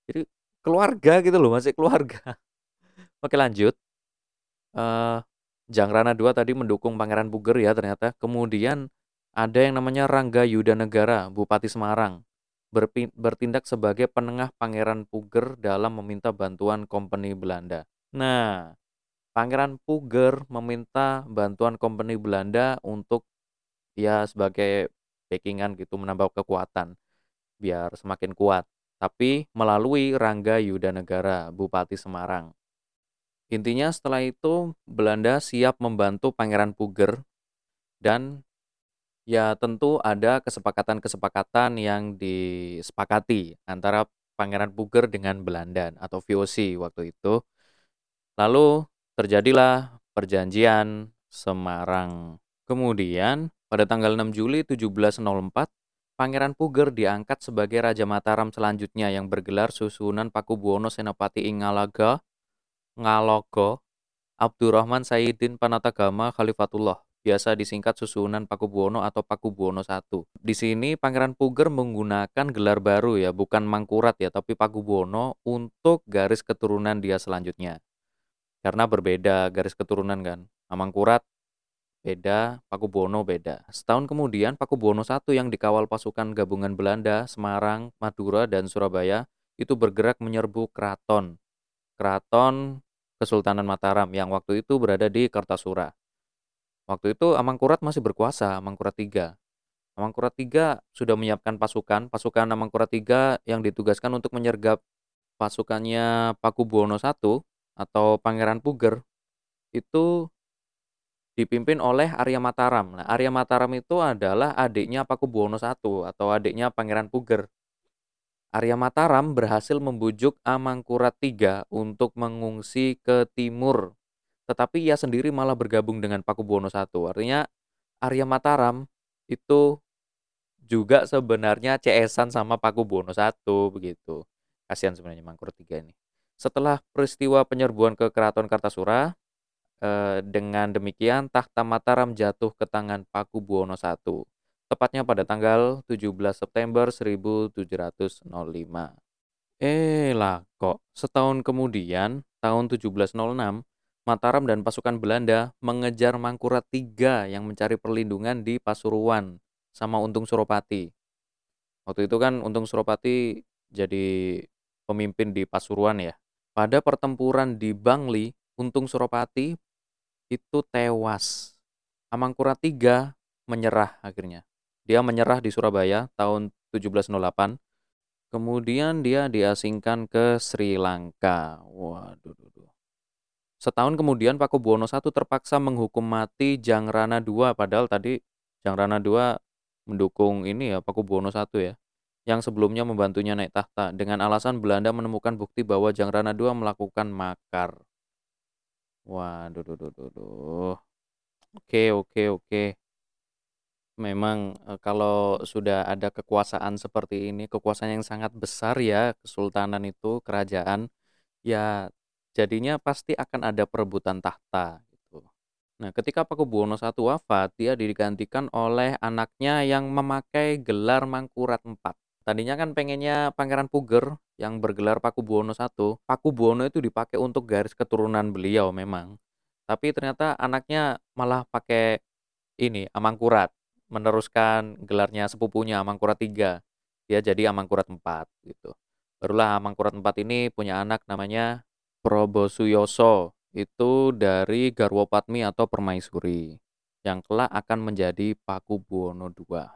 Jadi keluarga gitu loh, masih keluarga. Oke lanjut. Uh, Jangrana II tadi mendukung Pangeran Puger ya ternyata. Kemudian ada yang namanya Rangga Yuda Negara, Bupati Semarang, bertindak sebagai penengah Pangeran Puger dalam meminta bantuan kompeni Belanda. Nah, Pangeran Puger meminta bantuan kompeni Belanda untuk ya sebagai backingan gitu menambah kekuatan biar semakin kuat. Tapi melalui Rangga Yuda Negara, Bupati Semarang. Intinya setelah itu Belanda siap membantu Pangeran Puger dan Ya, tentu ada kesepakatan-kesepakatan yang disepakati antara Pangeran Puger dengan Belanda atau VOC waktu itu. Lalu terjadilah perjanjian Semarang. Kemudian pada tanggal 6 Juli 1704, Pangeran Puger diangkat sebagai Raja Mataram selanjutnya yang bergelar susunan Pakubuwono Senopati Ingalaga, Ngalogo, Abdurrahman Sayyidin Panatagama Khalifatullah biasa disingkat susunan Pakubuwono atau Pakubuwono I. Di sini Pangeran Puger menggunakan gelar baru ya, bukan Mangkurat ya, tapi Pakubuwono untuk garis keturunan dia selanjutnya. Karena berbeda garis keturunan kan. Mangkurat beda, Pakubuwono beda. Setahun kemudian Pakubuwono I yang dikawal pasukan gabungan Belanda, Semarang, Madura, dan Surabaya itu bergerak menyerbu keraton. Keraton Kesultanan Mataram yang waktu itu berada di Kartasura. Waktu itu Amangkurat masih berkuasa, Amangkurat III. Amangkurat III sudah menyiapkan pasukan, pasukan Amangkurat III yang ditugaskan untuk menyergap pasukannya Pakubuwono I atau Pangeran Puger itu dipimpin oleh Arya Mataram. Nah, Arya Mataram itu adalah adiknya Pakubuwono I atau adiknya Pangeran Puger. Arya Mataram berhasil membujuk Amangkurat III untuk mengungsi ke timur tetapi ia sendiri malah bergabung dengan Pakubuwono I. Artinya Arya Mataram itu juga sebenarnya CS-an sama Pakubuwono I begitu. Kasihan sebenarnya Mangkurat III ini. Setelah peristiwa penyerbuan ke Keraton Kartasura, eh, dengan demikian tahta Mataram jatuh ke tangan Pakubuwono I. Tepatnya pada tanggal 17 September 1705. Eh lah kok, setahun kemudian, tahun 1706, Mataram dan pasukan Belanda mengejar Mangkurat III yang mencari perlindungan di Pasuruan sama Untung Suropati. Waktu itu kan Untung Suropati jadi pemimpin di Pasuruan ya. Pada pertempuran di Bangli, Untung Suropati itu tewas. Amangkurat III menyerah akhirnya. Dia menyerah di Surabaya tahun 1708. Kemudian dia diasingkan ke Sri Lanka. Waduh, Setahun kemudian Pakubuwono I terpaksa menghukum mati Jangrana II padahal tadi Jangrana II mendukung ini ya Pakubuwono I ya yang sebelumnya membantunya naik tahta dengan alasan Belanda menemukan bukti bahwa Jangrana II melakukan makar. Waduh, duh, duh, duh, duh. Oke, oke, oke. Memang e, kalau sudah ada kekuasaan seperti ini, kekuasaan yang sangat besar ya, kesultanan itu, kerajaan, ya Jadinya pasti akan ada perebutan tahta gitu. Nah, ketika Pakubuwono I wafat, dia digantikan oleh anaknya yang memakai gelar Mangkurat IV. Tadinya kan pengennya Pangeran Puger yang bergelar Pakubuwono I. Pakubuwono itu dipakai untuk garis keturunan beliau memang. Tapi ternyata anaknya malah pakai ini Amangkurat, meneruskan gelarnya sepupunya Amangkurat III. Dia jadi Amangkurat IV gitu. Barulah Amangkurat IV ini punya anak namanya Probosuyoso itu dari Garwo Patmi atau Permaisuri yang kelak akan menjadi Pakubuwono II.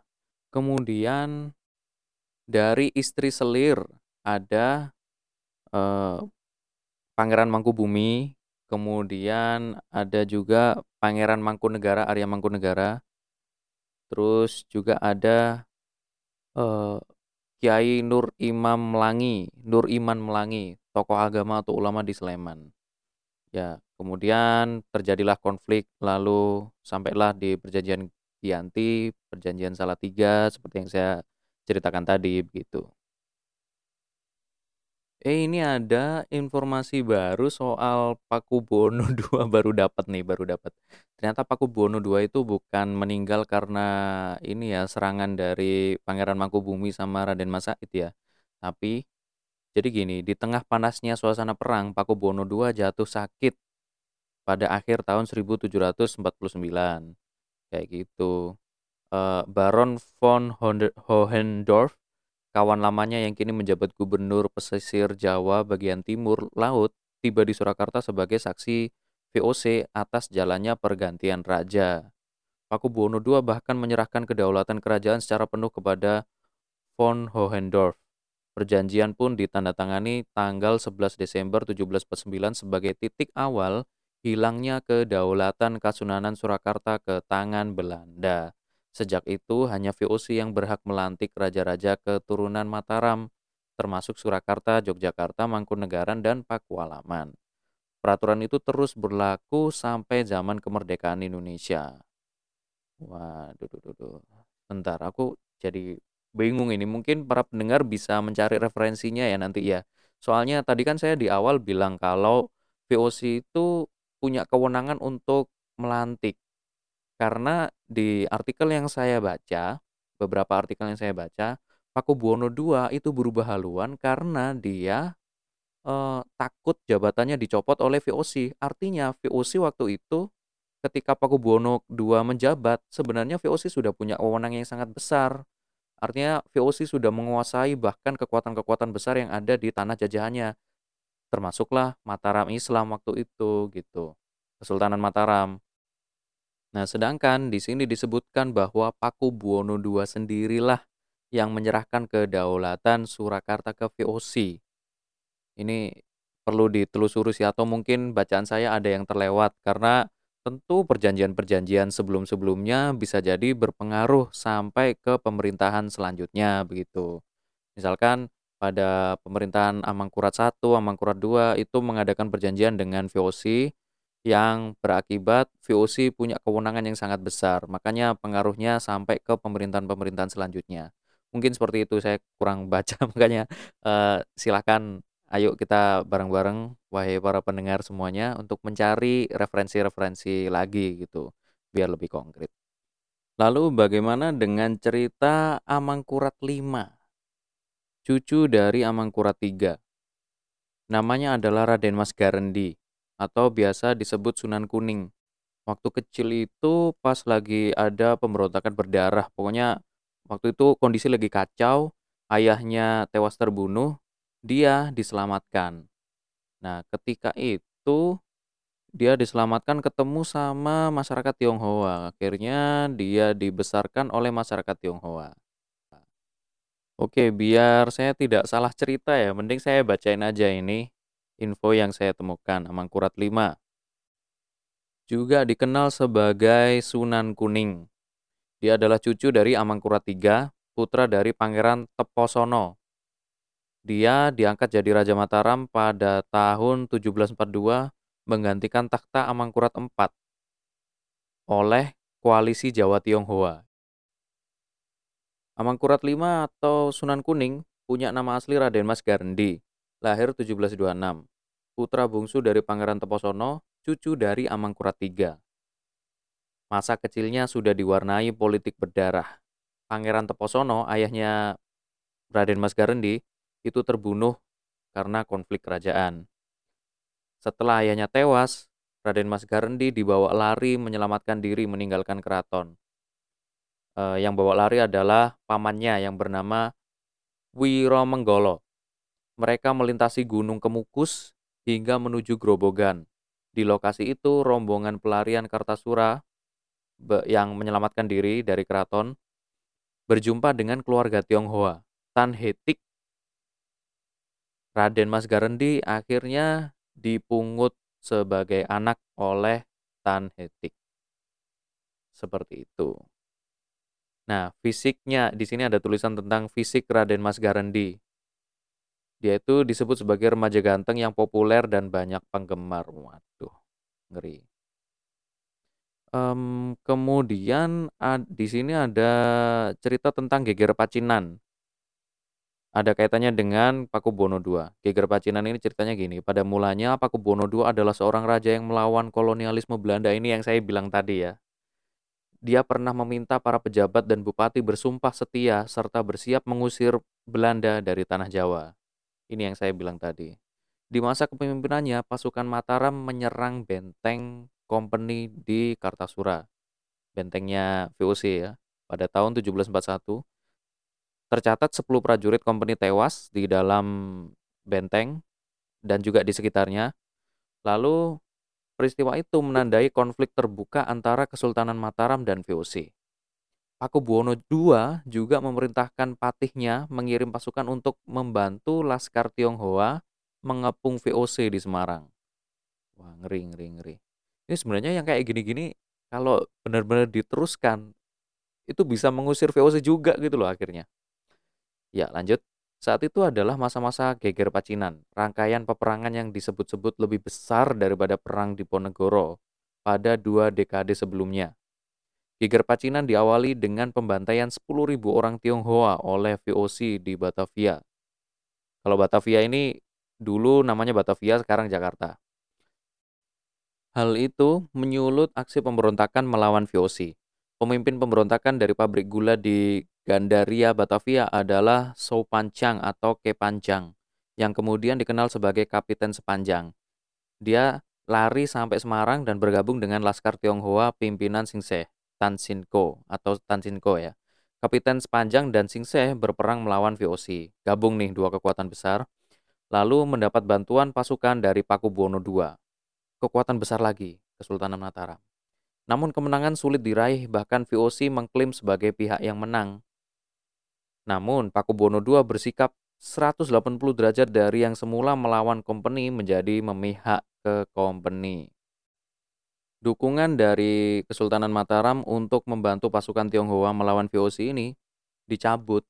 Kemudian dari istri selir ada eh, Pangeran Mangkubumi, kemudian ada juga Pangeran Mangkunegara, Arya Mangkunegara. Terus juga ada uh, Kiai Nur Imam Melangi, Nur Iman Melangi, tokoh agama atau ulama di Sleman. Ya, kemudian terjadilah konflik lalu sampailah di perjanjian Giyanti, perjanjian Salatiga seperti yang saya ceritakan tadi begitu. Eh, ini ada informasi baru soal Pakubuwono II baru dapat nih, baru dapat. Ternyata Pakubuwono II itu bukan meninggal karena ini ya serangan dari Pangeran Mangkubumi sama Raden Mas Said ya. Tapi jadi gini, di tengah panasnya suasana perang, Pakubuwono II jatuh sakit pada akhir tahun 1749. Kayak gitu. Uh, Baron von Hohendorf Kawan lamanya yang kini menjabat gubernur pesisir Jawa bagian timur laut tiba di Surakarta sebagai saksi VOC atas jalannya pergantian raja. Pakubuwono II bahkan menyerahkan kedaulatan kerajaan secara penuh kepada von Hohendorf. Perjanjian pun ditandatangani tanggal 11 Desember 1749 sebagai titik awal hilangnya kedaulatan Kasunanan Surakarta ke tangan Belanda. Sejak itu hanya VOC yang berhak melantik raja-raja keturunan Mataram, termasuk Surakarta, Yogyakarta, Mangkunegaran, dan Pakualaman. Peraturan itu terus berlaku sampai zaman kemerdekaan Indonesia. Waduh, duh, duh, duh. Bentar, aku jadi bingung ini. Mungkin para pendengar bisa mencari referensinya ya nanti ya. Soalnya tadi kan saya di awal bilang kalau VOC itu punya kewenangan untuk melantik karena di artikel yang saya baca, beberapa artikel yang saya baca, Pakubuwono II itu berubah haluan karena dia eh, takut jabatannya dicopot oleh VOC. Artinya VOC waktu itu ketika Pakubuwono II menjabat, sebenarnya VOC sudah punya wewenang yang sangat besar. Artinya VOC sudah menguasai bahkan kekuatan-kekuatan besar yang ada di tanah jajahannya. Termasuklah Mataram Islam waktu itu gitu. Kesultanan Mataram. Nah, sedangkan di sini disebutkan bahwa Pakubuwono II sendirilah yang menyerahkan kedaulatan Surakarta ke VOC. Ini perlu ditelusuri sih atau mungkin bacaan saya ada yang terlewat karena tentu perjanjian-perjanjian sebelum-sebelumnya bisa jadi berpengaruh sampai ke pemerintahan selanjutnya begitu. Misalkan pada pemerintahan Amangkurat I, Amangkurat II itu mengadakan perjanjian dengan VOC yang berakibat VOC punya kewenangan yang sangat besar. Makanya pengaruhnya sampai ke pemerintahan-pemerintahan selanjutnya. Mungkin seperti itu saya kurang baca makanya uh, silakan ayo kita bareng-bareng wahai para pendengar semuanya untuk mencari referensi-referensi lagi gitu biar lebih konkret. Lalu bagaimana dengan cerita Amangkurat 5? Cucu dari Amangkurat 3. Namanya adalah Raden Mas Garendi atau biasa disebut Sunan Kuning. Waktu kecil itu pas lagi ada pemberontakan berdarah, pokoknya waktu itu kondisi lagi kacau, ayahnya tewas terbunuh, dia diselamatkan. Nah, ketika itu dia diselamatkan ketemu sama masyarakat Tionghoa. Akhirnya dia dibesarkan oleh masyarakat Tionghoa. Oke, biar saya tidak salah cerita ya, mending saya bacain aja ini info yang saya temukan, Amangkurat 5. Juga dikenal sebagai Sunan Kuning. Dia adalah cucu dari Amangkurat III, putra dari Pangeran Teposono. Dia diangkat jadi Raja Mataram pada tahun 1742 menggantikan takhta Amangkurat IV oleh koalisi Jawa Tionghoa. Amangkurat V atau Sunan Kuning punya nama asli Raden Mas Garndi lahir 1726. Putra bungsu dari Pangeran Teposono, cucu dari Amangkurat III. Masa kecilnya sudah diwarnai politik berdarah. Pangeran Teposono, ayahnya Raden Mas Garendi, itu terbunuh karena konflik kerajaan. Setelah ayahnya tewas, Raden Mas Garendi dibawa lari menyelamatkan diri meninggalkan keraton. E, yang bawa lari adalah pamannya yang bernama Wiro Menggolo. Mereka melintasi Gunung Kemukus hingga menuju Grobogan. Di lokasi itu, rombongan pelarian Kartasura yang menyelamatkan diri dari keraton berjumpa dengan keluarga Tionghoa, Tan Hetik. Raden Mas Garendi akhirnya dipungut sebagai anak oleh Tan Hetik. Seperti itu. Nah, fisiknya di sini ada tulisan tentang fisik Raden Mas Garendi. Dia itu disebut sebagai remaja ganteng yang populer dan banyak penggemar. Waduh, ngeri. Um, kemudian ad, di sini ada cerita tentang Geger Pacinan. Ada kaitannya dengan Pakubono II. Geger Pacinan ini ceritanya gini, pada mulanya Pakubono II adalah seorang raja yang melawan kolonialisme Belanda ini yang saya bilang tadi ya. Dia pernah meminta para pejabat dan bupati bersumpah setia serta bersiap mengusir Belanda dari tanah Jawa. Ini yang saya bilang tadi. Di masa kepemimpinannya, pasukan Mataram menyerang benteng Company di Kartasura, bentengnya VOC ya. Pada tahun 1741, tercatat 10 prajurit Company tewas di dalam benteng dan juga di sekitarnya. Lalu peristiwa itu menandai konflik terbuka antara Kesultanan Mataram dan VOC. Pakubuwono II juga memerintahkan patihnya mengirim pasukan untuk membantu Laskar Tionghoa mengepung VOC di Semarang. Wah, ngeri, ngeri, ngeri. Ini sebenarnya yang kayak gini-gini kalau benar-benar diteruskan itu bisa mengusir VOC juga gitu loh akhirnya. Ya, lanjut. Saat itu adalah masa-masa geger Pacinan, rangkaian peperangan yang disebut-sebut lebih besar daripada perang di Ponegoro pada dua dekade sebelumnya. Geger Pacinan diawali dengan pembantaian 10.000 orang Tionghoa oleh VOC di Batavia. Kalau Batavia ini dulu namanya Batavia, sekarang Jakarta. Hal itu menyulut aksi pemberontakan melawan VOC. Pemimpin pemberontakan dari pabrik gula di Gandaria, Batavia adalah Sopanjang atau Kepanjang, yang kemudian dikenal sebagai Kapiten Sepanjang. Dia lari sampai Semarang dan bergabung dengan Laskar Tionghoa pimpinan Singseh, Tansinko atau Tansinko ya. Kapiten Sepanjang dan Singseh berperang melawan VOC. Gabung nih dua kekuatan besar, lalu mendapat bantuan pasukan dari Pakubuwono II kekuatan besar lagi, Kesultanan Mataram. Namun kemenangan sulit diraih, bahkan VOC mengklaim sebagai pihak yang menang. Namun, Pakubuwono II bersikap 180 derajat dari yang semula melawan company menjadi memihak ke company. Dukungan dari Kesultanan Mataram untuk membantu pasukan Tionghoa melawan VOC ini dicabut.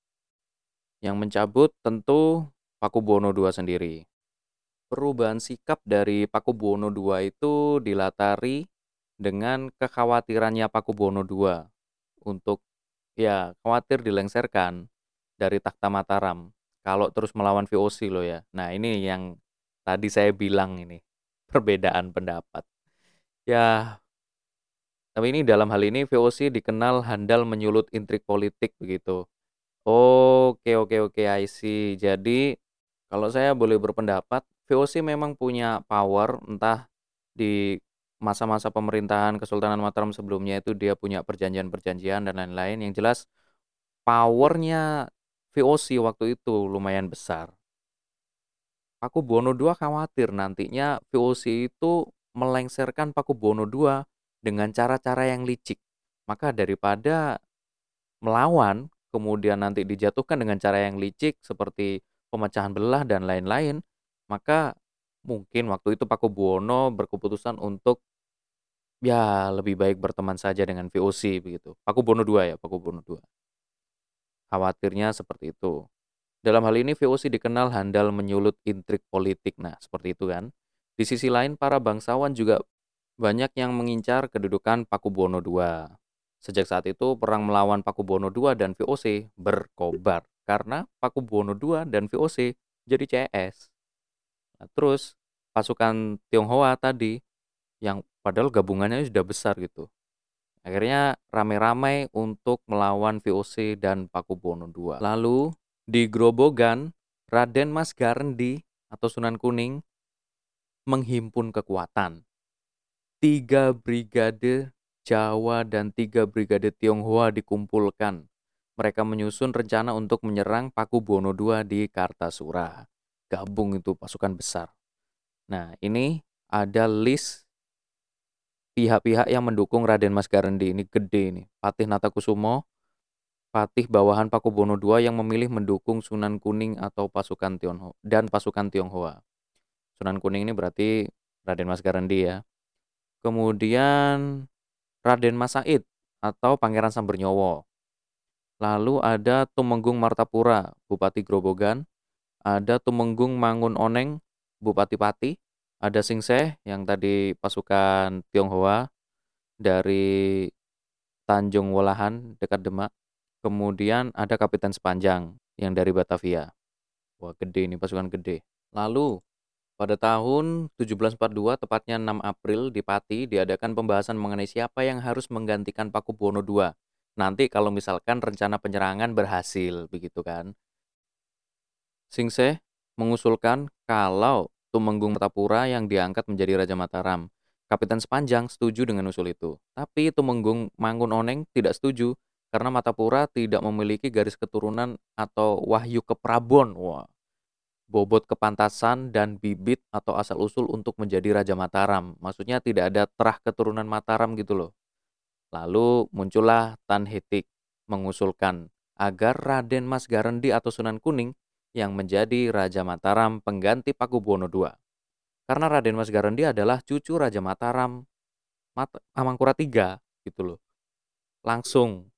Yang mencabut tentu Pakubuwono II sendiri perubahan sikap dari Pakubuwono II itu dilatari dengan kekhawatirannya Pakubuwono II untuk ya khawatir dilengserkan dari takhta Mataram kalau terus melawan VOC loh ya. Nah, ini yang tadi saya bilang ini perbedaan pendapat. Ya tapi ini dalam hal ini VOC dikenal handal menyulut intrik politik begitu. Oke, oke, oke, I see. Jadi kalau saya boleh berpendapat, VOC memang punya power entah di masa-masa pemerintahan Kesultanan Mataram sebelumnya itu dia punya perjanjian-perjanjian dan lain-lain yang jelas powernya VOC waktu itu lumayan besar. Aku Bono II khawatir nantinya VOC itu melengserkan Paku Bono II dengan cara-cara yang licik. Maka daripada melawan, kemudian nanti dijatuhkan dengan cara yang licik seperti pemecahan belah dan lain-lain, maka mungkin waktu itu Pakubuwono berkeputusan untuk ya lebih baik berteman saja dengan VOC begitu. Pakubuwono II ya, Pakubuwono II. Khawatirnya seperti itu. Dalam hal ini VOC dikenal handal menyulut intrik politik. Nah, seperti itu kan. Di sisi lain para bangsawan juga banyak yang mengincar kedudukan Pakubuwono II. Sejak saat itu perang melawan Pakubuwono II dan VOC berkobar karena Pakubuwono II dan VOC jadi CS. Nah, terus pasukan Tionghoa tadi yang padahal gabungannya sudah besar gitu. Akhirnya rame-ramai untuk melawan VOC dan Pakubuwono II. Lalu di Grobogan, Raden Mas Garendi atau Sunan Kuning menghimpun kekuatan. Tiga brigade Jawa dan tiga brigade Tionghoa dikumpulkan. Mereka menyusun rencana untuk menyerang Pakubuwono II di Kartasura gabung itu pasukan besar. Nah, ini ada list pihak-pihak yang mendukung Raden Mas Garendi ini gede ini. Patih Natakusumo, Patih bawahan Pakubono II yang memilih mendukung Sunan Kuning atau pasukan Tionghoa dan pasukan Tionghoa. Sunan Kuning ini berarti Raden Mas Garendi ya. Kemudian Raden Mas Said atau Pangeran Sambernyowo. Lalu ada Tumenggung Martapura, Bupati Grobogan. Ada Tumenggung Mangun Oneng, Bupati Pati. Ada Singseh yang tadi pasukan Tionghoa dari Tanjung Wolahan dekat Demak. Kemudian ada Kapiten Sepanjang yang dari Batavia. Wah, gede ini pasukan gede. Lalu pada tahun 1742 tepatnya 6 April di Pati diadakan pembahasan mengenai siapa yang harus menggantikan Pakubuwono II. Nanti kalau misalkan rencana penyerangan berhasil begitu kan. Singse mengusulkan kalau Tumenggung Martapura yang diangkat menjadi Raja Mataram. Kapiten Sepanjang setuju dengan usul itu. Tapi Tumenggung Mangun Oneng tidak setuju karena Matapura tidak memiliki garis keturunan atau wahyu keprabon. Wah. Bobot kepantasan dan bibit atau asal-usul untuk menjadi Raja Mataram. Maksudnya tidak ada terah keturunan Mataram gitu loh. Lalu muncullah Tan Hetik mengusulkan agar Raden Mas Garendi atau Sunan Kuning yang menjadi Raja Mataram pengganti Pakubuwono II. Karena Raden Mas Garendi adalah cucu Raja Mataram Mat Amangkurat III gitu loh. Langsung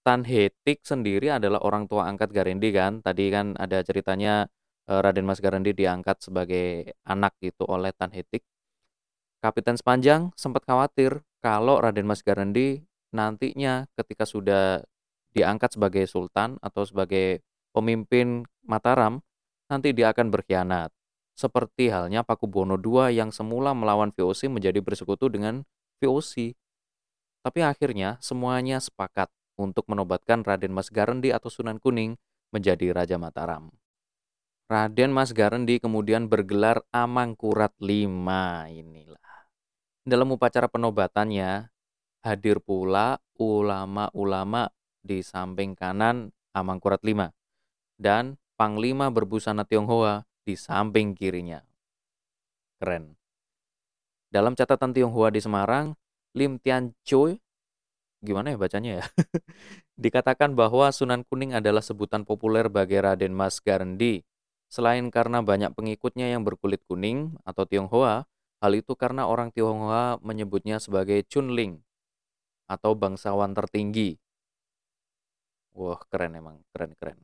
Tan Hetik sendiri adalah orang tua angkat Garendi kan. Tadi kan ada ceritanya Raden Mas Garendi diangkat sebagai anak gitu oleh Tan Hetik. Kapiten Sepanjang sempat khawatir kalau Raden Mas Garendi nantinya ketika sudah diangkat sebagai sultan atau sebagai pemimpin Mataram, nanti dia akan berkhianat. Seperti halnya Pakubuwono II yang semula melawan VOC menjadi bersekutu dengan VOC. Tapi akhirnya semuanya sepakat untuk menobatkan Raden Mas Garendi atau Sunan Kuning menjadi Raja Mataram. Raden Mas Garendi kemudian bergelar Amangkurat V inilah. Dalam upacara penobatannya, hadir pula ulama-ulama di samping kanan Amangkurat V dan Panglima berbusana Tionghoa di samping kirinya. Keren. Dalam catatan Tionghoa di Semarang, Lim Tian Choi, gimana ya bacanya ya? Dikatakan bahwa Sunan Kuning adalah sebutan populer bagi Raden Mas Garendi. Selain karena banyak pengikutnya yang berkulit kuning atau Tionghoa, hal itu karena orang Tionghoa menyebutnya sebagai Chunling atau bangsawan tertinggi. Wah, keren emang, keren-keren.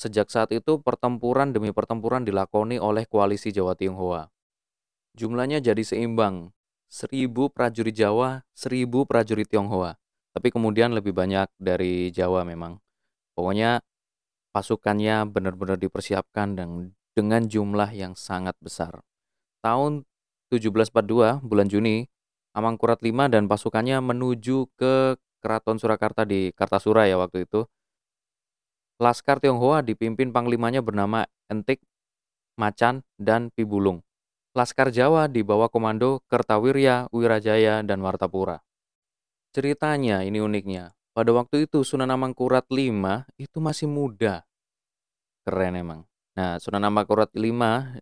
Sejak saat itu, pertempuran demi pertempuran dilakoni oleh koalisi Jawa Tionghoa. Jumlahnya jadi seimbang, seribu prajurit Jawa, seribu prajurit Tionghoa. Tapi kemudian lebih banyak dari Jawa memang. Pokoknya pasukannya benar-benar dipersiapkan dan dengan jumlah yang sangat besar. Tahun 1742, bulan Juni, Amangkurat V dan pasukannya menuju ke Keraton Surakarta di Kartasura ya waktu itu Laskar Tionghoa dipimpin panglimanya bernama Entik, Macan, dan Pibulung. Laskar Jawa di bawah komando Kertawirya, Wirajaya, dan Wartapura. Ceritanya ini uniknya. Pada waktu itu Sunan Amangkurat V itu masih muda. Keren emang. Nah, Sunan Amangkurat V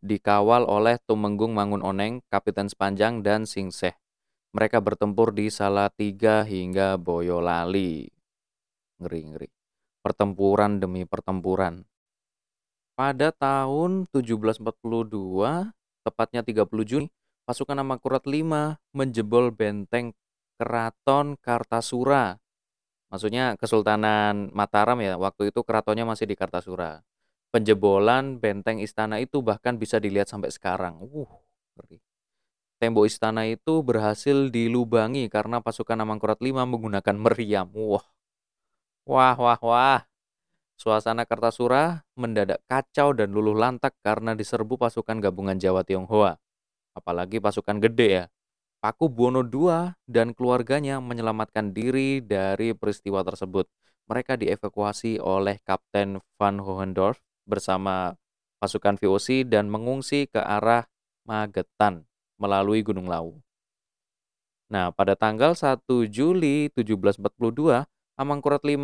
dikawal oleh Tumenggung Mangun Oneng, Kapiten Sepanjang, dan Singseh. Mereka bertempur di Salatiga hingga Boyolali. Ngeri-ngeri pertempuran demi pertempuran. Pada tahun 1742, tepatnya 30 Juni, pasukan Amangkurat V menjebol benteng Keraton Kartasura. Maksudnya Kesultanan Mataram ya, waktu itu keratonnya masih di Kartasura. Penjebolan benteng istana itu bahkan bisa dilihat sampai sekarang. Uh, ngeri. Tembok istana itu berhasil dilubangi karena pasukan Amangkurat V menggunakan meriam. Wah, Wah, wah, wah. Suasana Kartasura mendadak kacau dan luluh lantak karena diserbu pasukan gabungan Jawa Tionghoa. Apalagi pasukan gede ya. Paku Buwono II dan keluarganya menyelamatkan diri dari peristiwa tersebut. Mereka dievakuasi oleh Kapten Van Hohendorf bersama pasukan VOC dan mengungsi ke arah Magetan melalui Gunung Lawu. Nah, pada tanggal 1 Juli 1742, Amangkurat V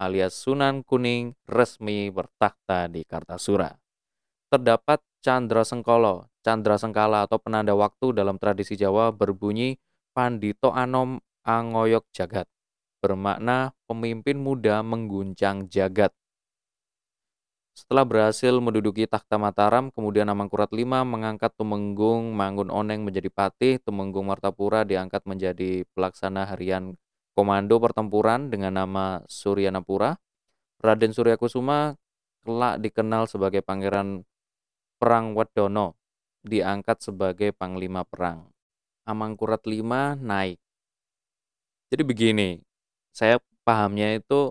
alias Sunan Kuning resmi bertakhta di Kartasura. Terdapat Chandra Sengkolo, Chandra Sengkala atau penanda waktu dalam tradisi Jawa berbunyi Pandito Anom Angoyok Jagat, bermakna pemimpin muda mengguncang jagat. Setelah berhasil menduduki takhta Mataram, kemudian Amangkurat V mengangkat Tumenggung Manggun Oneng menjadi patih, Tumenggung Martapura diangkat menjadi pelaksana harian komando pertempuran dengan nama Suryanapura. Raden Surya Kusuma kelak dikenal sebagai Pangeran Perang Wadono, diangkat sebagai Panglima Perang. Amangkurat V naik. Jadi begini, saya pahamnya itu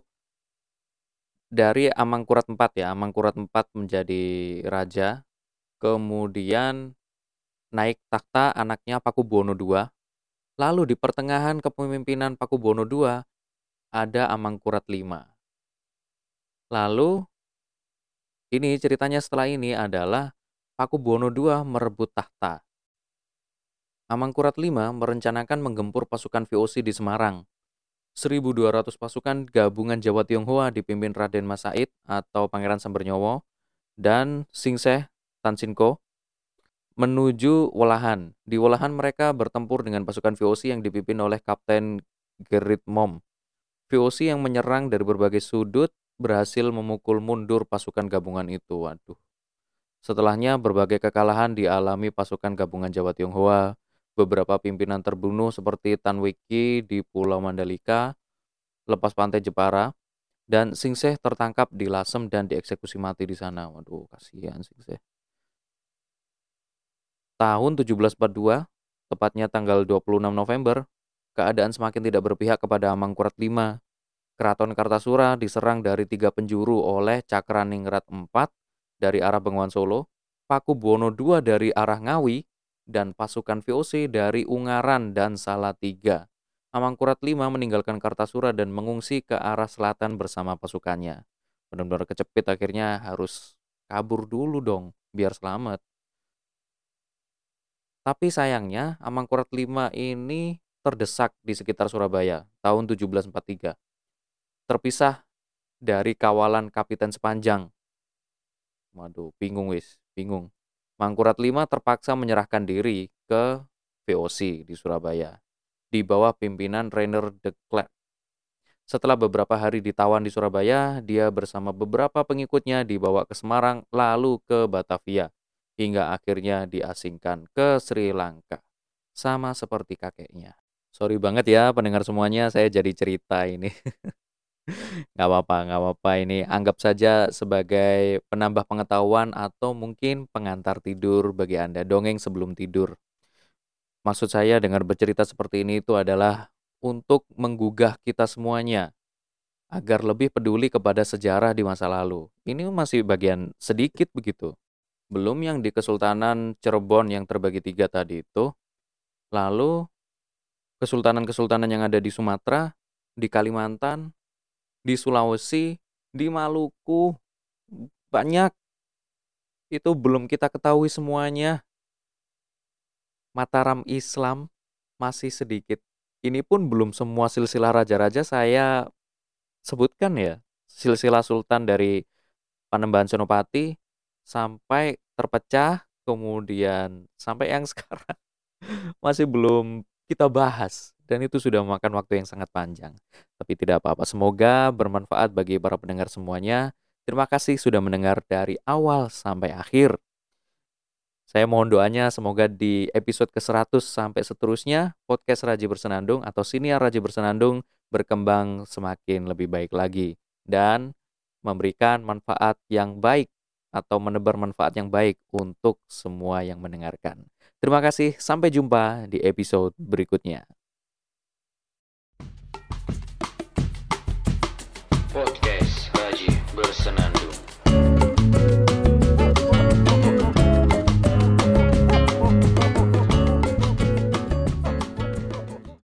dari Amangkurat IV ya, Amangkurat IV menjadi raja, kemudian naik takhta anaknya Pakubuwono II, lalu di pertengahan kepemimpinan Pakubuwono II ada Amangkurat V. Lalu ini ceritanya setelah ini adalah Pakubuwono II merebut tahta. Amangkurat V merencanakan menggempur pasukan VOC di Semarang 1.200 pasukan gabungan Jawa Tionghoa dipimpin Raden Mas Said atau Pangeran Sambernyowo dan Singseh Tansinko menuju Wolahan. Di Wolahan mereka bertempur dengan pasukan VOC yang dipimpin oleh Kapten Gerit Mom. VOC yang menyerang dari berbagai sudut berhasil memukul mundur pasukan gabungan itu. Waduh. Setelahnya berbagai kekalahan dialami pasukan gabungan Jawa Tionghoa, beberapa pimpinan terbunuh seperti Tan Wiki di Pulau Mandalika, lepas pantai Jepara, dan Singseh tertangkap di Lasem dan dieksekusi mati di sana. Waduh, kasihan Singseh. Tahun 1742, tepatnya tanggal 26 November, keadaan semakin tidak berpihak kepada Amangkurat V. Keraton Kartasura diserang dari tiga penjuru oleh Cakraningrat IV dari arah Bengawan Solo, Paku Buwono II dari arah Ngawi, dan pasukan VOC dari Ungaran dan Salatiga. Amangkurat V meninggalkan Kartasura dan mengungsi ke arah selatan bersama pasukannya. Benar-benar kecepit akhirnya harus kabur dulu dong biar selamat. Tapi sayangnya Amangkurat V ini terdesak di sekitar Surabaya tahun 1743. Terpisah dari kawalan Kapiten Sepanjang. Waduh, bingung wis, bingung. Mangkurat V terpaksa menyerahkan diri ke VOC di Surabaya di bawah pimpinan Rainer de Klerk. Setelah beberapa hari ditawan di Surabaya, dia bersama beberapa pengikutnya dibawa ke Semarang lalu ke Batavia hingga akhirnya diasingkan ke Sri Lanka. Sama seperti kakeknya. Sorry banget ya pendengar semuanya, saya jadi cerita ini. Nggak apa-apa nggak apa-apa, ini anggap saja sebagai penambah pengetahuan atau mungkin pengantar tidur bagi Anda, dongeng sebelum tidur. Maksud saya dengan bercerita seperti ini itu adalah untuk menggugah kita semuanya, agar lebih peduli kepada sejarah di masa lalu. Ini masih bagian sedikit begitu. Belum yang di Kesultanan Cirebon yang terbagi tiga tadi itu. Lalu kesultanan-kesultanan yang ada di Sumatera, di Kalimantan, di Sulawesi, di Maluku, banyak. Itu belum kita ketahui semuanya. Mataram Islam masih sedikit. Ini pun belum semua silsilah raja-raja saya sebutkan ya. Silsilah sultan dari Panembahan Senopati sampai terpecah, kemudian sampai yang sekarang masih belum kita bahas dan itu sudah memakan waktu yang sangat panjang. Tapi tidak apa-apa, semoga bermanfaat bagi para pendengar semuanya. Terima kasih sudah mendengar dari awal sampai akhir. Saya mohon doanya semoga di episode ke-100 sampai seterusnya podcast Raji Bersenandung atau siniar Raji Bersenandung berkembang semakin lebih baik lagi dan memberikan manfaat yang baik atau menebar manfaat yang baik untuk semua yang mendengarkan. Terima kasih, sampai jumpa di episode berikutnya. Podcast Haji Bersenandung.